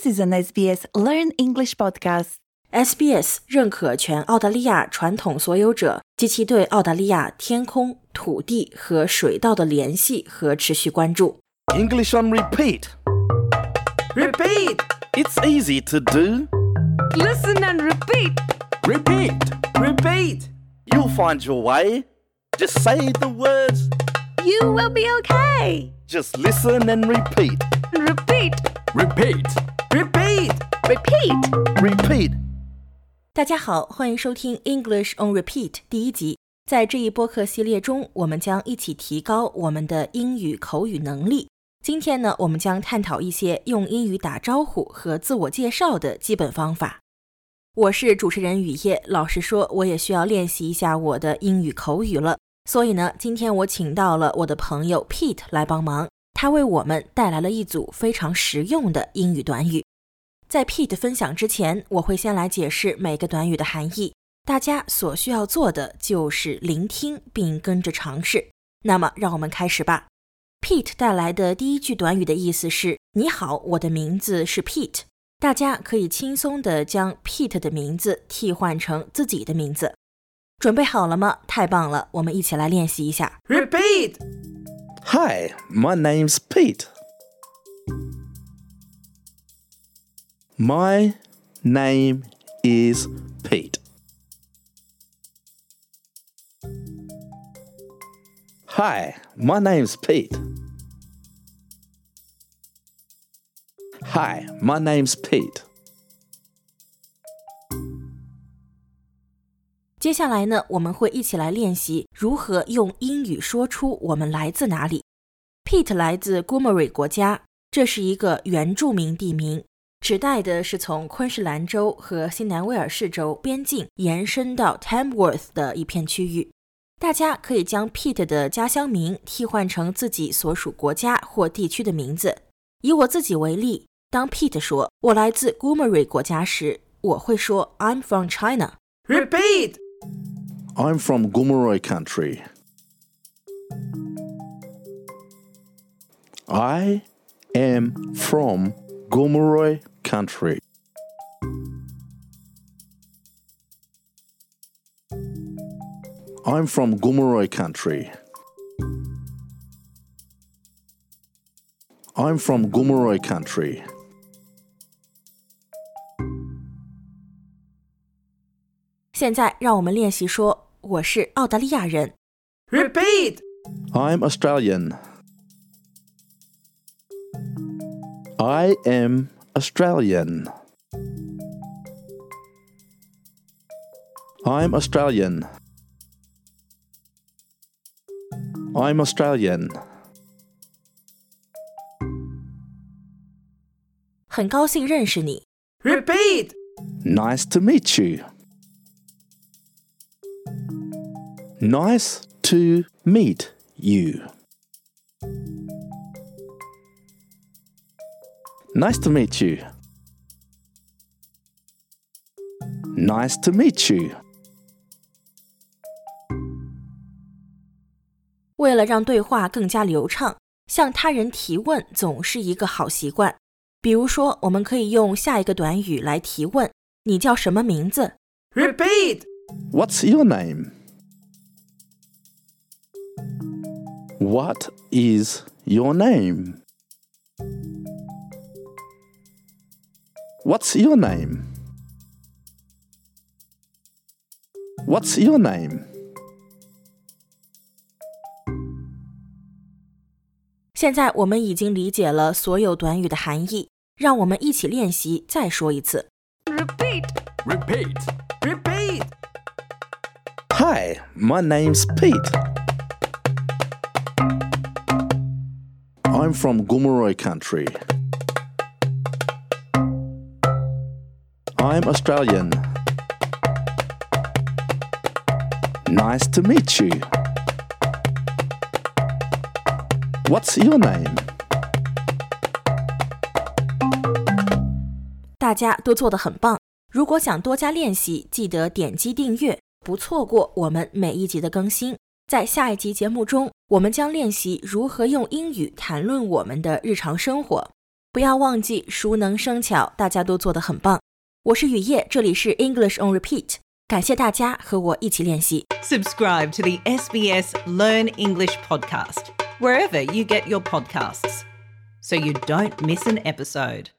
This is an SBS Learn English podcast. SBS 认可全澳大利亚传统所有者及其对澳大利亚天空、土地和水稻的联系和持续关注。 English on repeat. Repeat! It's easy to do. Listen and repeat! Repeat! Repeat! You'll find your way. Just say the words. You will be okay. Just listen and repeat. Repeat! Repeat! Repeat! Repeat. 大家好，欢迎收听 English on Repeat 第一集。在这一播客系列中，我们将一起提高我们的英语口语能力。今天呢，我们将探讨一些用英语打招呼和自我介绍的基本方法。我是主持人雨夜，老实说，我也需要练习一下我的英语口语了。所以呢，今天我请到了我的朋友 Pete 来帮忙，他为我们带来了一组非常实用的英语短语。在 Pete 分享之前，我会先来解释每个短语的含义。大家所需要做的就是聆听并跟着尝试。那么，让我们开始吧。Pete 带来的第一句短语的意思是：“你好，我的名字是 Pete。”大家可以轻松地将 Pete 的名字替换成自己的名字。准备好了吗？太棒了，我们一起来练习一下。Repeat! Hi, my name's Pete. My name is Pete. Hi, my name's Pete. Hi, my name's Pete. 接下来呢，我们会一起来练习如何用英语说出我们来自哪里。Pete 来自 Gomeroi 国家，这是一个原住民地名。指代的是从昆士兰州和新南威尔士州边境延伸到 Tamworth 的一片区域。大家可以将 Pete 的家乡名替换成自己所属国家或地区的名字。以我自己为例，当 Pete 说“我来自 Gomeroi 国家”时，我会说 “I'm from China”。Repeat! I'm from Gomeroi country. I am from Gomeroi country. I'm from Gomeroi country. I'm from Gomeroi country. Repeat. I'm Australian. I am Australian. I'm Australian. I'm Australian. ”。很高兴认识你。 Repeat! Nice to meet you. Nice to meet you. Nice to meet you. Nice to meet you. 为了让对话更加流畅，向他人提问总是一个好习惯。比如说，我们可以用下一个短语来提问：“你叫什么名字 Repeat! What's your name? What is your name? What's your name? What's your name? 现在我们已经理解了所有短语的含义，让我们一起练习，再说一次。 Repeat! Repeat! Repeat! Hi, my name's Pete. I'm from Gomeroi country. I'm Australian. Nice to meet you. What's your name? 大家都做得很棒。如果想多加练习，记得点击订阅，不错过我们每一集的更新。在下一集节目中，我们将练习如何用英语谈论我们的日常生活。不要忘记熟能生巧，大家都做得很棒。我是雨夜，这里是 English on Repeat，感谢大家和我一起练习。 Subscribe to the SBS Learn English podcast wherever you get your podcasts so you don't miss an episode.